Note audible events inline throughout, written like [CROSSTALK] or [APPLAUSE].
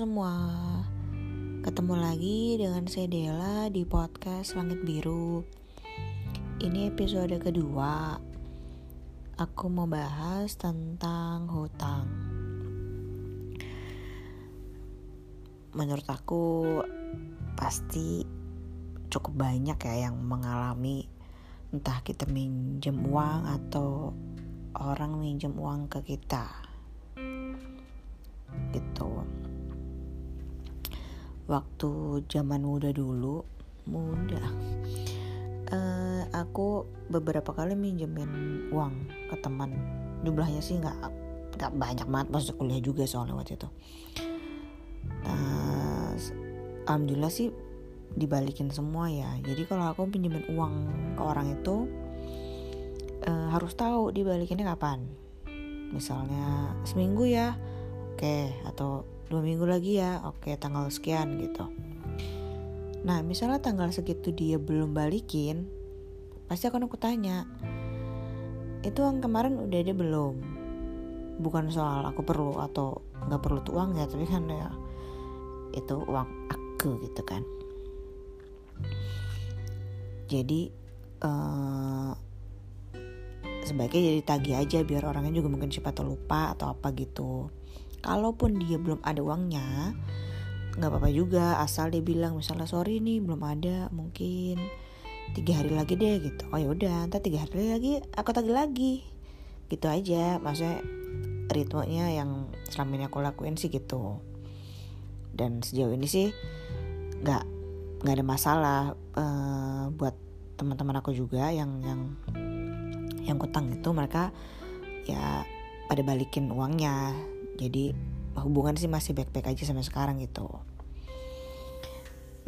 semua. Ketemu lagi dengan saya Dela di podcast Langit Biru. Ini episode kedua. Aku mau bahas tentang hutang. Menurut aku pasti cukup banyak ya yang mengalami Entah kita minjem uang atau orang minjem uang ke kita. Gitu waktu zaman muda dulu muda. Uh, aku beberapa kali minjemin uang ke teman. Jumlahnya sih nggak nggak banyak banget pas kuliah juga soalnya waktu itu. Nah alhamdulillah sih dibalikin semua ya. Jadi kalau aku pinjemin uang ke orang itu uh, harus tahu dibalikinnya kapan. Misalnya seminggu ya oke atau dua minggu lagi ya oke tanggal sekian gitu. Nah misalnya tanggal segitu dia belum balikin pasti akan aku tanya itu yang kemarin udah ada belum? Bukan soal aku perlu atau nggak perlu tuh uang ya tapi kan ya itu uang aku gitu kan. Jadi uh, sebaiknya jadi tagih aja biar orangnya juga mungkin cepat lupa atau apa gitu kalaupun dia belum ada uangnya nggak apa-apa juga asal dia bilang misalnya sorry nih belum ada mungkin tiga hari lagi deh gitu. Oh ya udah ntar tiga hari lagi aku tagih lagi. Gitu aja maksudnya ritmenya yang selama ini aku lakuin sih gitu. Dan sejauh ini sih nggak nggak ada masalah uh, buat teman-teman aku juga yang yang yang kutang itu mereka ya pada balikin uangnya jadi hubungan sih masih baik-baik aja sampai sekarang gitu.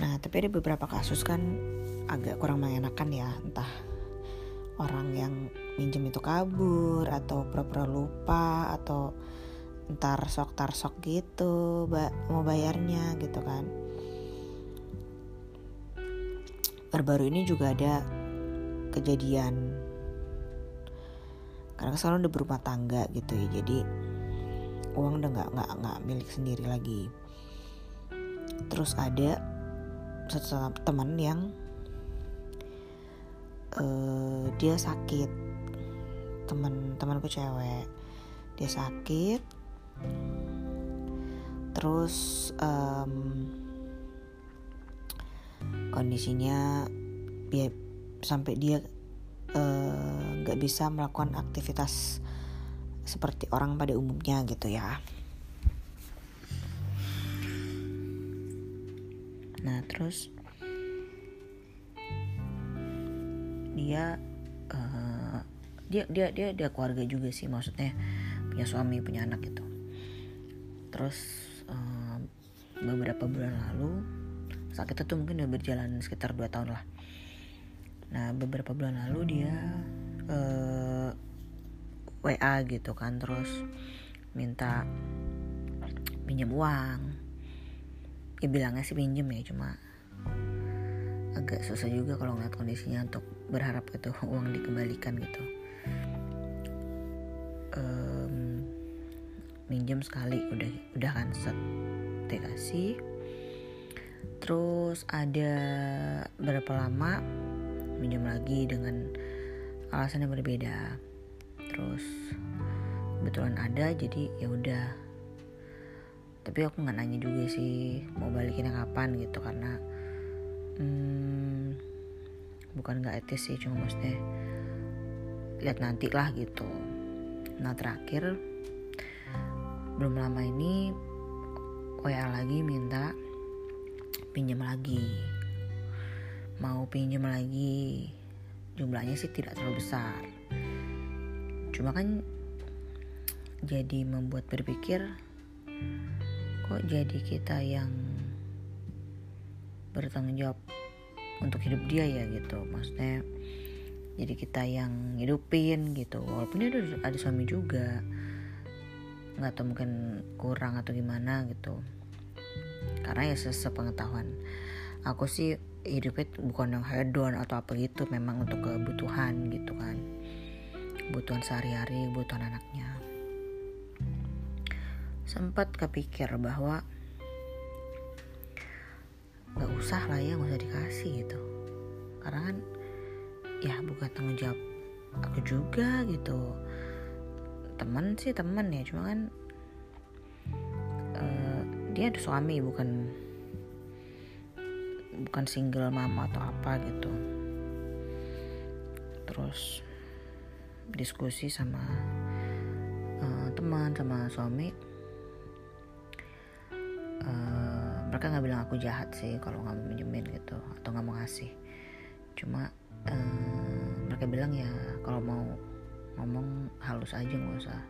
Nah tapi ada beberapa kasus kan agak kurang mengenakan ya. Entah orang yang minjem itu kabur atau pura-pura lupa atau entar sok tar sok gitu mau bayarnya gitu kan. Baru-baru ini juga ada kejadian. Karena selalu udah berumah tangga gitu ya jadi uang udah nggak nggak nggak milik sendiri lagi. Terus ada satu teman yang uh, dia sakit. Teman temanku cewek. Dia sakit. Terus um, kondisinya sampai dia eh, nggak uh, bisa melakukan aktivitas seperti orang pada umumnya gitu ya. Nah terus dia uh, dia dia dia dia keluarga juga sih maksudnya punya suami punya anak gitu. Terus uh, beberapa bulan lalu sakit itu mungkin udah berjalan sekitar 2 tahun lah. Nah beberapa bulan lalu dia uh, WA gitu kan terus minta pinjam uang. Ya bilangnya sih pinjem ya cuma agak susah juga kalau ngeliat kondisinya untuk berharap itu [LAUGHS] uang dikembalikan gitu. Um, minjem sekali udah udah kan set dikasih. Terus ada berapa lama minjem lagi dengan alasan yang berbeda terus kebetulan ada jadi ya udah. Tapi aku nggak nanya juga sih mau balikinnya kapan gitu karena hmm, bukan nggak etis sih cuma maksudnya lihat nanti lah gitu. Nah terakhir belum lama ini WA lagi minta pinjam lagi. Mau pinjam lagi jumlahnya sih tidak terlalu besar cuma kan jadi membuat berpikir kok jadi kita yang bertanggung jawab untuk hidup dia ya gitu. Maksudnya jadi kita yang hidupin gitu. Walaupun dia ada, ada suami juga nggak tahu mungkin kurang atau gimana gitu. Karena ya sepengetahuan aku sih hidupnya bukan yang hedon atau apa gitu memang untuk kebutuhan gitu kan kebutuhan sehari-hari, kebutuhan anaknya. Sempat kepikir bahwa nggak usah lah ya nggak usah dikasih gitu. Karena kan ya bukan tanggung jawab aku juga gitu. Teman sih teman ya cuma kan uh, dia ada suami bukan bukan single mama atau apa gitu. Terus diskusi sama uh, teman sama suami. Uh, mereka nggak bilang aku jahat sih kalau nggak mau minjemin gitu atau nggak mau ngasih. Cuma uh, mereka bilang ya kalau mau ngomong halus aja nggak usah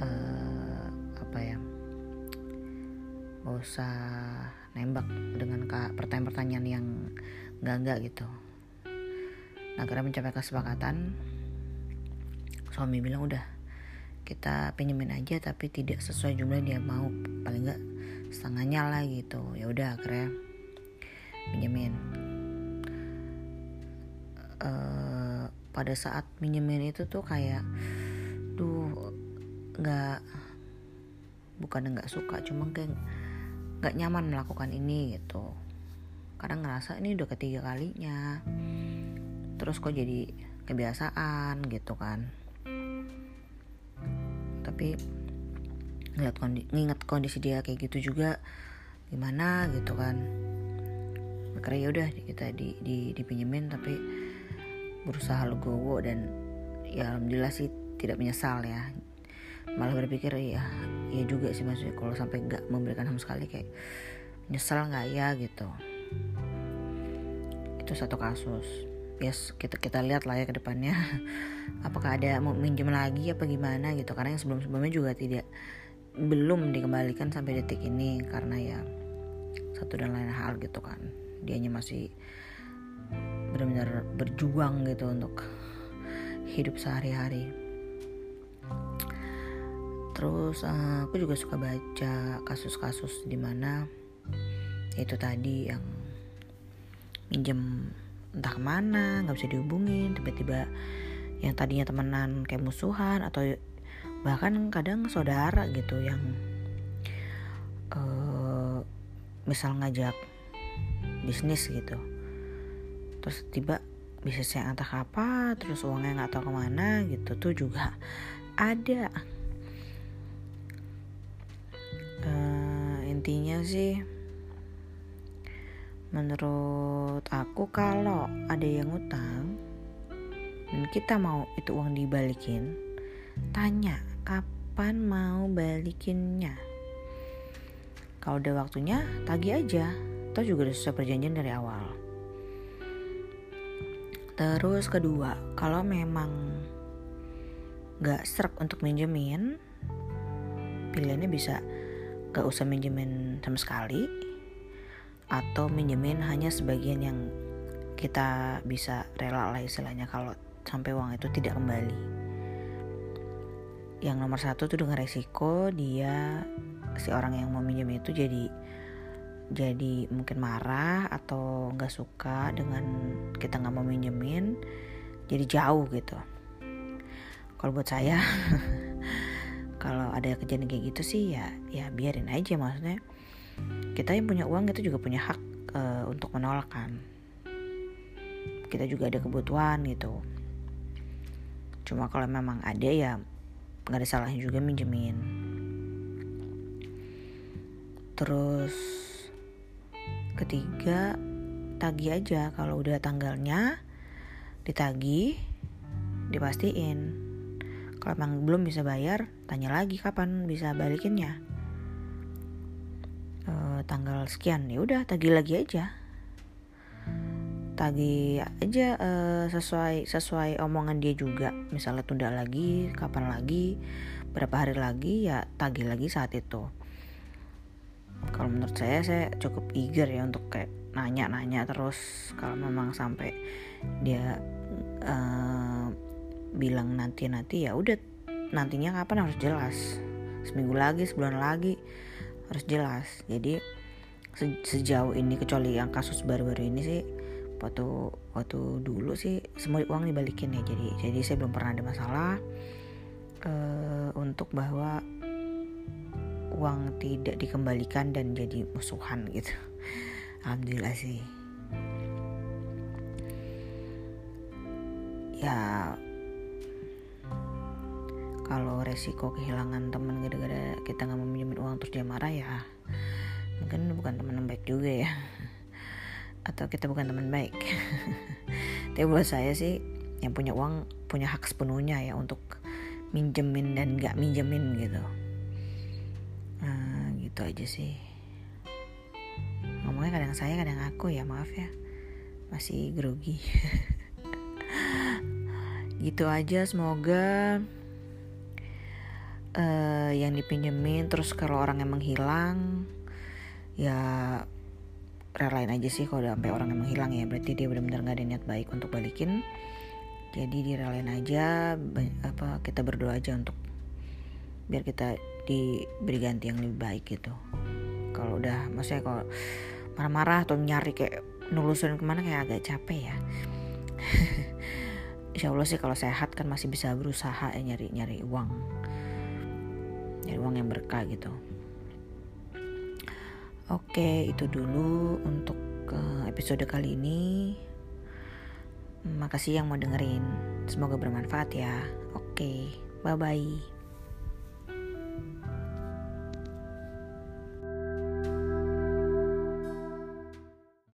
uh, apa ya nggak usah nembak dengan pertanyaan-pertanyaan yang enggak-enggak gitu. Nah akhirnya mencapai kesepakatan suami bilang udah kita pinjemin aja tapi tidak sesuai jumlah dia mau. Paling enggak setengahnya lah gitu. Ya udah akhirnya pinjemin. Uh, pada saat minjemin itu tuh kayak duh nggak bukan nggak suka cuma kayak nggak nyaman melakukan ini gitu. Kadang ngerasa ini udah ketiga kalinya. Terus kok jadi kebiasaan gitu kan tapi ngeliat kondi nginget kondisi dia kayak gitu juga gimana gitu kan. Akhirnya ya udah kita di, di dipinjemin tapi berusaha legowo dan ya alhamdulillah sih tidak menyesal ya. Malah berpikir ya ya juga sih maksudnya kalau sampai nggak memberikan sama sekali kayak nyesel nggak ya gitu. Itu satu kasus yes kita kita lihat lah ya ke depannya. [LAUGHS] Apakah ada mau minjem lagi apa gimana gitu. Karena yang sebelum sebelumnya juga tidak belum dikembalikan sampai detik ini. Karena ya satu dan lain hal gitu kan. Dianya masih benar-benar berjuang gitu untuk hidup sehari-hari. Terus uh, aku juga suka baca kasus-kasus di mana itu tadi yang minjem entah ke mana nggak bisa dihubungin tiba-tiba yang tadinya temenan kayak musuhan atau bahkan kadang saudara gitu yang uh, misal ngajak bisnis gitu. Terus tiba bisnisnya entah apa terus uangnya nggak tahu ke mana gitu tuh juga ada. Uh, intinya sih menurut aku kalau ada yang utang dan kita mau itu uang dibalikin tanya kapan mau balikinnya. Kalau udah waktunya tagih aja. Atau juga udah sesuai perjanjian dari awal. Terus kedua kalau memang gak serak untuk minjemin pilihannya bisa gak usah minjemin sama sekali atau minjemin hanya sebagian yang kita bisa rela lah istilahnya kalau sampai uang itu tidak kembali. Yang nomor satu tuh dengan resiko dia si orang yang mau minjem itu jadi jadi mungkin marah atau nggak suka dengan kita nggak mau minjemin jadi jauh gitu. Kalau buat saya [LAUGHS] kalau ada kejadian kayak gitu sih ya ya biarin aja maksudnya kita yang punya uang kita juga punya hak uh, untuk menolak kan kita juga ada kebutuhan gitu. Cuma kalau memang ada ya nggak ada salahnya juga minjemin. Terus ketiga tagih aja. Kalau udah tanggalnya ditagih dipastiin. Kalau emang belum bisa bayar tanya lagi kapan bisa balikinnya e, tanggal sekian ya udah tagih lagi aja. Tagih aja e, sesuai sesuai omongan dia juga. Misalnya tunda lagi kapan lagi berapa hari lagi ya tagih lagi saat itu. Kalau menurut saya saya cukup eager ya untuk kayak nanya-nanya terus. Kalau memang sampai dia uh, bilang nanti nanti ya udah nantinya kapan harus jelas. Seminggu lagi sebulan lagi harus jelas. Jadi se sejauh ini kecuali yang kasus baru-baru ini sih waktu waktu dulu sih semua uang dibalikin ya. Jadi jadi saya belum pernah ada masalah uh, untuk bahwa uang tidak dikembalikan dan jadi musuhan gitu. [LAUGHS] Alhamdulillah sih. Ya kalau resiko kehilangan teman gara-gara kita nggak mau minjemin uang terus dia marah ya mungkin bukan teman yang baik juga ya. Atau kita bukan teman baik. [LAUGHS] Tapi buat saya sih yang punya uang punya hak sepenuhnya ya untuk minjemin dan nggak minjemin gitu. Nah, gitu aja sih. Ngomongnya kadang saya kadang aku ya maaf ya. Masih grogi. [LAUGHS] Gitu aja semoga uh, yang dipinjemin terus kalau orang emang hilang ya relain aja sih kalau sampai orang emang hilang ya. Berarti dia benar-benar nggak ada niat baik untuk balikin. Jadi direlain aja apa kita berdoa aja untuk biar kita diberi ganti yang lebih baik gitu. Kalau udah maksudnya kalau marah-marah atau nyari kayak nulusurin ke mana kayak agak capek ya. [LAUGHS] Insya Allah sih kalau sehat kan masih bisa berusaha ya nyari nyari uang nyari uang yang berkah gitu. Oke itu dulu untuk eh, episode kali ini. Makasih yang mau dengerin. Semoga bermanfaat ya. Oke bye bye